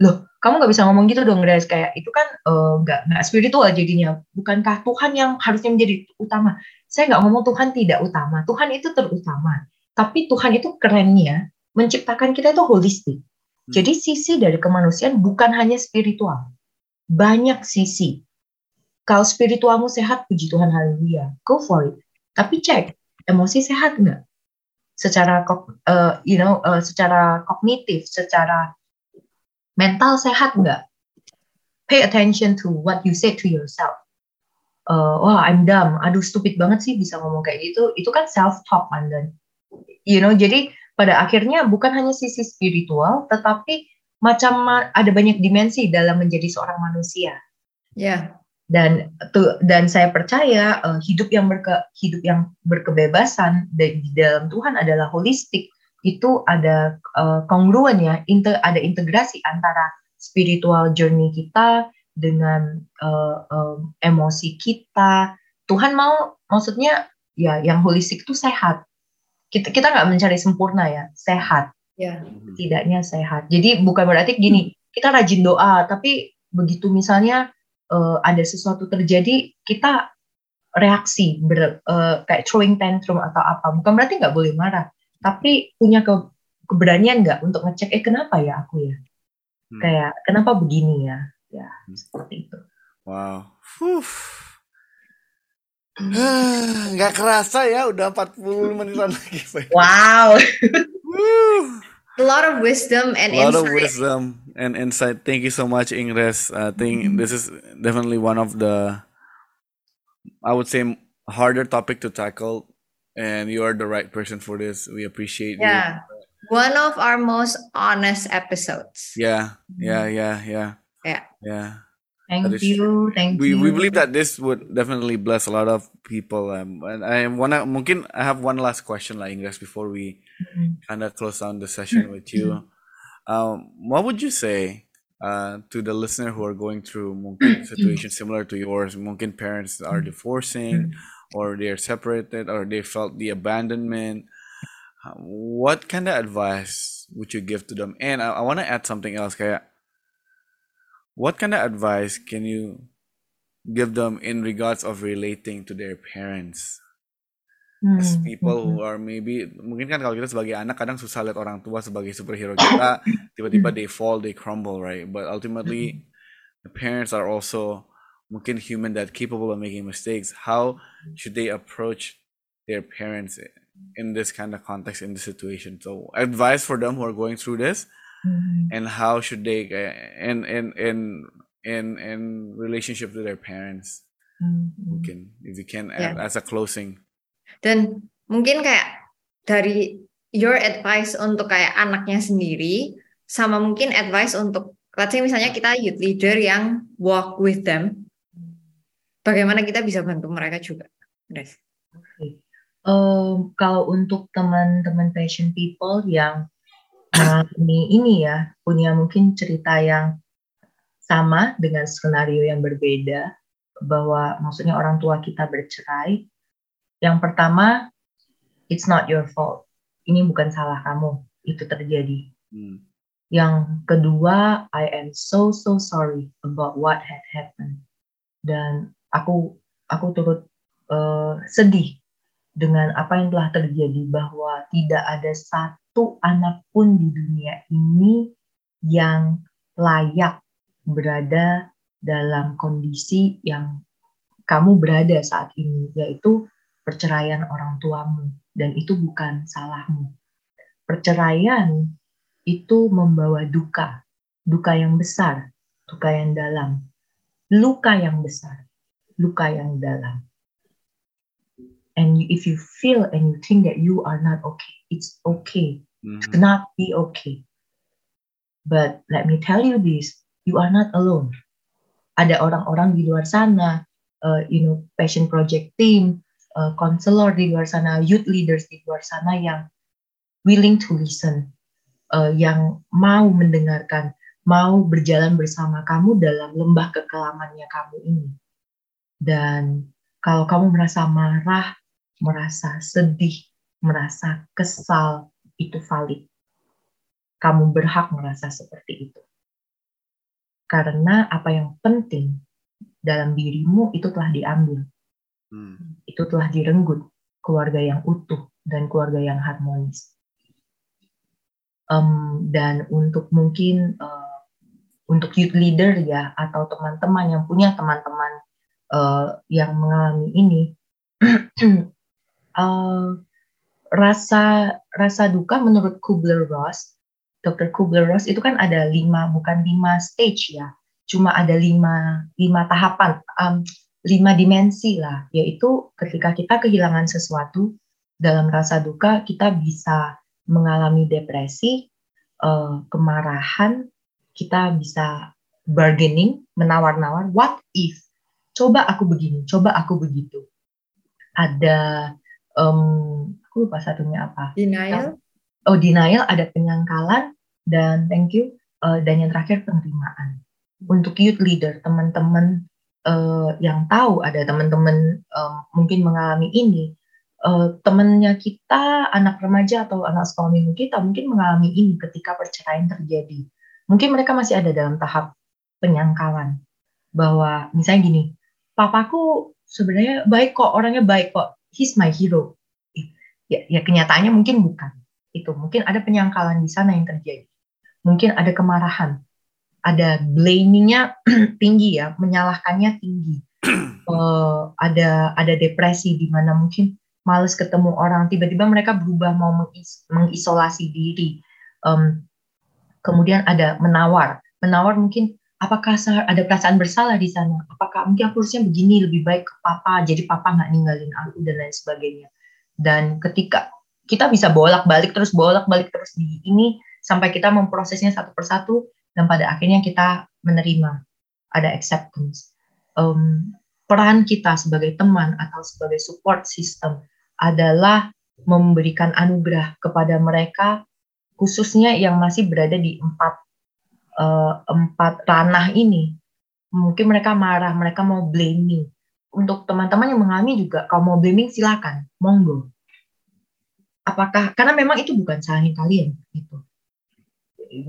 Loh, kamu nggak bisa ngomong gitu dong, guys. Kayak itu kan uh, nggak nggak spiritual jadinya. Bukankah Tuhan yang harusnya menjadi utama? Saya nggak ngomong Tuhan tidak utama. Tuhan itu terutama. Tapi Tuhan itu kerennya menciptakan kita itu holistik. Hmm. Jadi sisi dari kemanusiaan bukan hanya spiritual. Banyak sisi. Kalau spiritualmu sehat, puji Tuhan haleluya. Go for it. Tapi cek, emosi sehat nggak? Secara uh, you know, uh, secara kognitif, secara mental sehat nggak? Pay attention to what you say to yourself. Uh, wah, I'm dumb. Aduh, stupid banget sih bisa ngomong kayak gitu. Itu kan self talk, dan you know, jadi pada akhirnya bukan hanya sisi spiritual, tetapi macam ada banyak dimensi dalam menjadi seorang manusia. Ya. Yeah. Dan tuh dan saya percaya uh, hidup yang berke, hidup yang berkebebasan di dalam Tuhan adalah holistik. Itu ada uh, kongruen ya, inter, ada integrasi antara spiritual journey kita dengan uh, um, emosi kita. Tuhan mau maksudnya ya yang holistik itu sehat. Kita kita nggak mencari sempurna ya sehat. Ya. Tidaknya sehat. Jadi bukan berarti gini kita rajin doa tapi begitu misalnya uh, ada sesuatu terjadi kita reaksi ber, uh, kayak throwing tantrum atau apa. Bukan berarti nggak boleh marah tapi punya ke, keberanian nggak untuk ngecek eh kenapa ya aku ya hmm. kayak kenapa begini ya ya hmm. seperti itu wow Fuh. Nggak kerasa ya udah 40 menitan lagi. Wow. A lot of wisdom and A lot insight. of wisdom and insight. Thank you so much, Ingres. I think mm-hmm. this is definitely one of the, I would say, harder topic to tackle, and you are the right person for this. We appreciate yeah. you. One of our most honest episodes. Yeah, yeah, yeah, yeah. Yeah. Yeah. Thank you, thank we, you. We believe that this would definitely bless a lot of people. Um, and I wanna, mungkin I have one last question, like Ingres, before we mm-hmm. kind of close down the session with you. Um, what would you say uh, to the listener who are going through mungkin situation similar to yours? Mungkin parents are divorcing, or they are separated, or they felt the abandonment. Uh, what kind of advice would you give to them? And I, I want to add something else, kayak what kind of advice can you give them in regards of relating to their parents as hmm, people who mm-hmm. are maybe mungkin kan kalau kita sebagai anak kadang susah lihat orang tua sebagai superhero kita tiba-tiba hmm. they fall they crumble right but ultimately hmm. the parents are also mungkin human that capable of making mistakes how should they approach their parents in this kind of context in this situation so advice for them who are going through this mm-hmm. and how should they uh, in in in in in relationship to their parents mm-hmm. mungkin if you can yeah. as a closing dan mungkin kayak dari your advice untuk kayak anaknya sendiri sama mungkin advice untuk let's say misalnya kita youth leader yang walk with them bagaimana kita bisa bantu mereka juga Oke. Um, kalau untuk teman-teman passion people yang mengalami ini ya punya mungkin cerita yang sama dengan skenario yang berbeda bahwa maksudnya orang tua kita bercerai. Yang pertama, it's not your fault. Ini bukan salah kamu. Itu terjadi. Hmm. Yang kedua, I am so so sorry about what had happened. Dan aku aku turut uh, sedih dengan apa yang telah terjadi bahwa tidak ada satu anak pun di dunia ini yang layak berada dalam kondisi yang kamu berada saat ini, yaitu perceraian orang tuamu, dan itu bukan salahmu. Perceraian itu membawa duka, duka yang besar, duka yang dalam, luka yang besar, luka yang dalam. And if you feel and you think that you are not okay, it's okay mm -hmm. to not be okay. But let me tell you this, you are not alone. Ada orang-orang di luar sana, uh, you know, passion project team, uh, counselor di luar sana, youth leaders di luar sana yang willing to listen, uh, yang mau mendengarkan, mau berjalan bersama kamu dalam lembah kekelamannya kamu ini. Dan kalau kamu merasa marah, merasa sedih, merasa kesal, itu valid. Kamu berhak merasa seperti itu. Karena apa yang penting dalam dirimu itu telah diambil. Hmm. Itu telah direnggut keluarga yang utuh dan keluarga yang harmonis. Um, dan untuk mungkin uh, untuk youth leader ya atau teman-teman yang punya teman-teman uh, yang mengalami ini. Uh, rasa rasa duka menurut Kubler Ross Dr. Kubler-Ross itu kan ada lima, bukan lima stage ya, cuma ada lima, lima tahapan, um, lima dimensi lah, yaitu ketika kita kehilangan sesuatu dalam rasa duka, kita bisa mengalami depresi, uh, kemarahan, kita bisa bargaining, menawar-nawar, what if, coba aku begini, coba aku begitu. Ada, um, aku lupa satunya apa. Denial oh denial ada penyangkalan dan thank you uh, dan yang terakhir penerimaan untuk youth leader teman-teman uh, yang tahu ada teman-teman uh, mungkin mengalami ini uh, temannya kita anak remaja atau anak sekolah minggu kita mungkin mengalami ini ketika perceraian terjadi mungkin mereka masih ada dalam tahap penyangkalan bahwa misalnya gini papaku sebenarnya baik kok orangnya baik kok. He's my hero. Ya, ya kenyataannya mungkin bukan itu. Mungkin ada penyangkalan di sana yang terjadi. Mungkin ada kemarahan. Ada blamingnya tinggi ya menyalahkannya tinggi. Uh, ada ada depresi di mana mungkin males ketemu orang. Tiba-tiba mereka berubah mau mengis mengisolasi diri. Um, kemudian ada menawar. Menawar mungkin apakah ada perasaan bersalah di sana apakah mungkin aku harusnya begini lebih baik ke papa jadi papa nggak ninggalin aku dan lain sebagainya dan ketika kita bisa bolak-balik terus bolak-balik terus di ini sampai kita memprosesnya satu persatu dan pada akhirnya kita menerima ada acceptance. Um, peran kita sebagai teman atau sebagai support system adalah memberikan anugerah kepada mereka khususnya yang masih berada di empat uh, empat ranah ini. Mungkin mereka marah, mereka mau blaming. Untuk teman-teman yang mengalami juga, kalau mau blaming silakan, monggo apakah karena memang itu bukan salahnya kalian gitu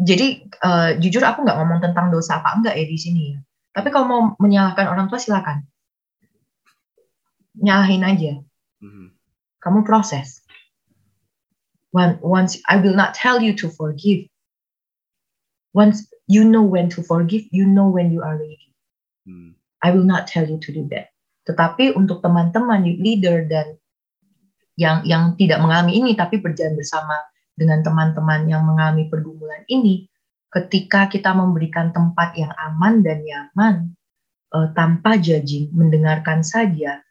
jadi uh, jujur aku nggak ngomong tentang dosa apa enggak ya di sini ya tapi kalau mau menyalahkan orang tua silakan nyalahin aja mm-hmm. kamu proses When, once I will not tell you to forgive once you know when to forgive you know when you are ready. Mm. I will not tell you to do that. Tetapi untuk teman-teman leader dan yang yang tidak mengalami ini tapi berjalan bersama dengan teman-teman yang mengalami pergumulan ini ketika kita memberikan tempat yang aman dan nyaman uh, tanpa judging mendengarkan saja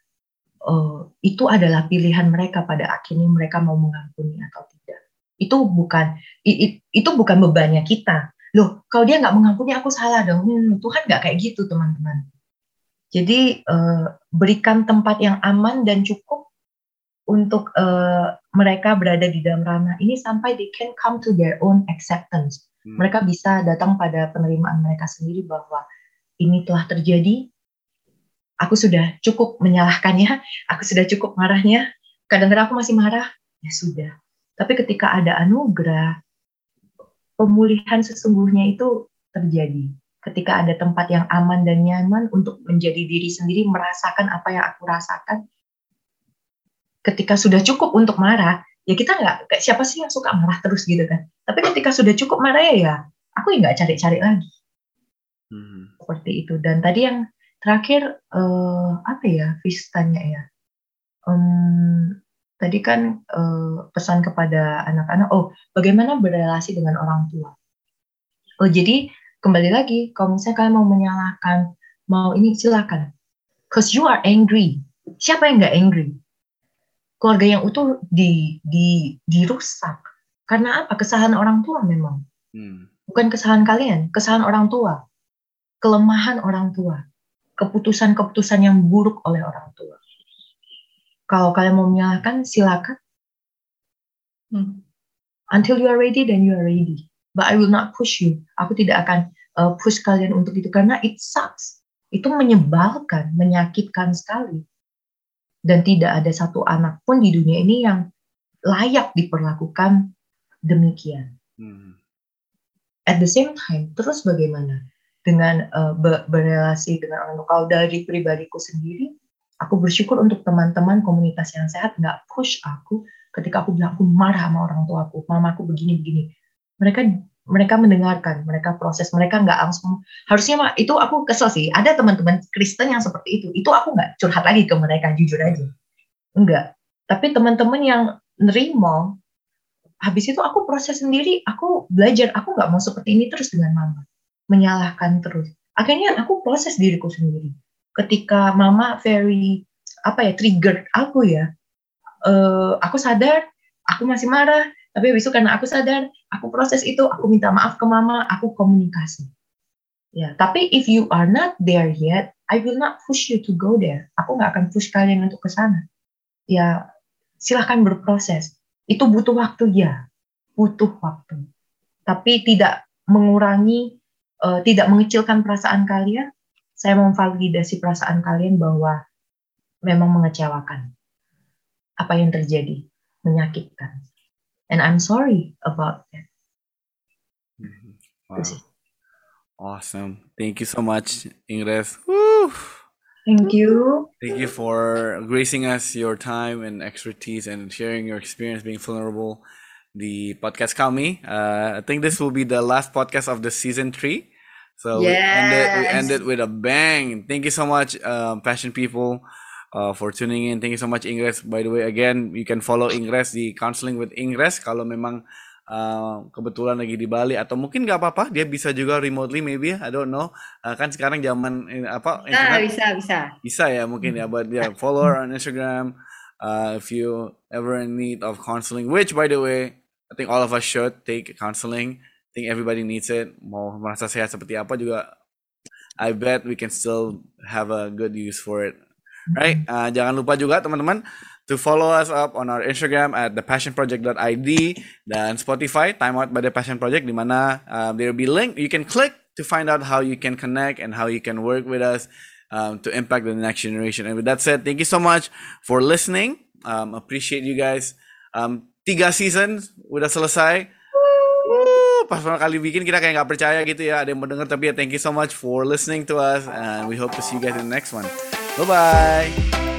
uh, itu adalah pilihan mereka pada akhirnya mereka mau mengampuni atau tidak. Itu bukan it, itu bukan bebannya kita loh kalau dia nggak mengampuni aku salah dong hmm, Tuhan nggak kayak gitu teman-teman jadi uh, berikan tempat yang aman dan cukup untuk uh, mereka berada di dalam ranah ini sampai they can come to their own acceptance. Hmm. Mereka bisa datang pada penerimaan mereka sendiri bahwa ini telah terjadi. Aku sudah cukup menyalahkannya, aku sudah cukup marahnya. Kadang-kadang aku masih marah, ya sudah. Tapi ketika ada anugerah, pemulihan sesungguhnya itu terjadi. Ketika ada tempat yang aman dan nyaman untuk menjadi diri sendiri, merasakan apa yang aku rasakan, ketika sudah cukup untuk marah, ya kita nggak siapa sih yang suka marah terus gitu kan. Tapi ketika sudah cukup marah ya, ya aku nggak cari-cari lagi. Hmm. Seperti itu. Dan tadi yang terakhir uh, apa ya Vistanya ya. Um, tadi kan uh, pesan kepada anak-anak, oh bagaimana berrelasi dengan orang tua. Oh jadi kembali lagi, kalau misalnya kalian mau menyalahkan, mau ini silakan. Cause you are angry. Siapa yang nggak angry? keluarga yang utuh di, di, dirusak. Karena apa? Kesalahan orang tua memang. Hmm. Bukan kesalahan kalian, kesalahan orang tua. Kelemahan orang tua. Keputusan-keputusan yang buruk oleh orang tua. Kalau kalian mau menyalahkan, silakan. Hmm. Until you are ready, then you are ready. But I will not push you. Aku tidak akan uh, push kalian untuk itu karena it sucks. Itu menyebalkan, menyakitkan sekali dan tidak ada satu anak pun di dunia ini yang layak diperlakukan demikian. Hmm. At the same time, terus bagaimana dengan uh, berrelasi dengan orang lokal dari pribadiku sendiri? Aku bersyukur untuk teman-teman komunitas yang sehat nggak push aku ketika aku bilang aku marah sama orang tua aku, mamaku begini begini. Mereka mereka mendengarkan, mereka proses, mereka nggak langsung harusnya itu aku kesel sih. Ada teman-teman Kristen yang seperti itu, itu aku nggak curhat lagi ke mereka jujur aja, enggak. Tapi teman-teman yang nerimo, habis itu aku proses sendiri, aku belajar, aku nggak mau seperti ini terus dengan mama, menyalahkan terus. Akhirnya aku proses diriku sendiri. Ketika mama very apa ya trigger aku ya, uh, aku sadar, aku masih marah, tapi habis itu karena aku sadar, aku proses itu, aku minta maaf ke mama, aku komunikasi. Ya, tapi if you are not there yet, I will not push you to go there. Aku nggak akan push kalian untuk ke sana. Ya, silahkan berproses. Itu butuh waktu ya, butuh waktu. Tapi tidak mengurangi, uh, tidak mengecilkan perasaan kalian. Saya memvalidasi perasaan kalian bahwa memang mengecewakan. Apa yang terjadi, menyakitkan and I'm sorry about that. Mm-hmm. Wow. Awesome. Thank you so much, Ingres. Woo. Thank you. Thank you for gracing us your time and expertise and sharing your experience being vulnerable. The podcast kami. Uh, I think this will be the last podcast of the season three. So yes. we ended we ended with a bang. Thank you so much, um, passion people. uh, for tuning in. Thank you so much Ingres. By the way, again you can follow Ingres di Counseling with Ingres kalau memang uh, kebetulan lagi di Bali atau mungkin nggak apa-apa dia bisa juga remotely maybe I don't know uh, kan sekarang zaman apa internet, bisa bisa bisa ya mungkin ya but yeah follow her on Instagram uh, if you ever in need of counseling which by the way I think all of us should take counseling think everybody needs it mau merasa sehat seperti apa juga I bet we can still have a good use for it right? Uh, jangan lupa juga teman-teman to follow us up on our Instagram at thepassionproject.id dan Spotify Time Out by the Passion Project di mana uh, there will be link you can click to find out how you can connect and how you can work with us um, to impact the next generation. And with that said, thank you so much for listening. Um, appreciate you guys. Um, tiga season udah selesai. Woo, pas pertama kali bikin kita kayak nggak percaya gitu ya ada yang mendengar tapi ya thank you so much for listening to us and we hope to see you guys in the next one. Bye bye.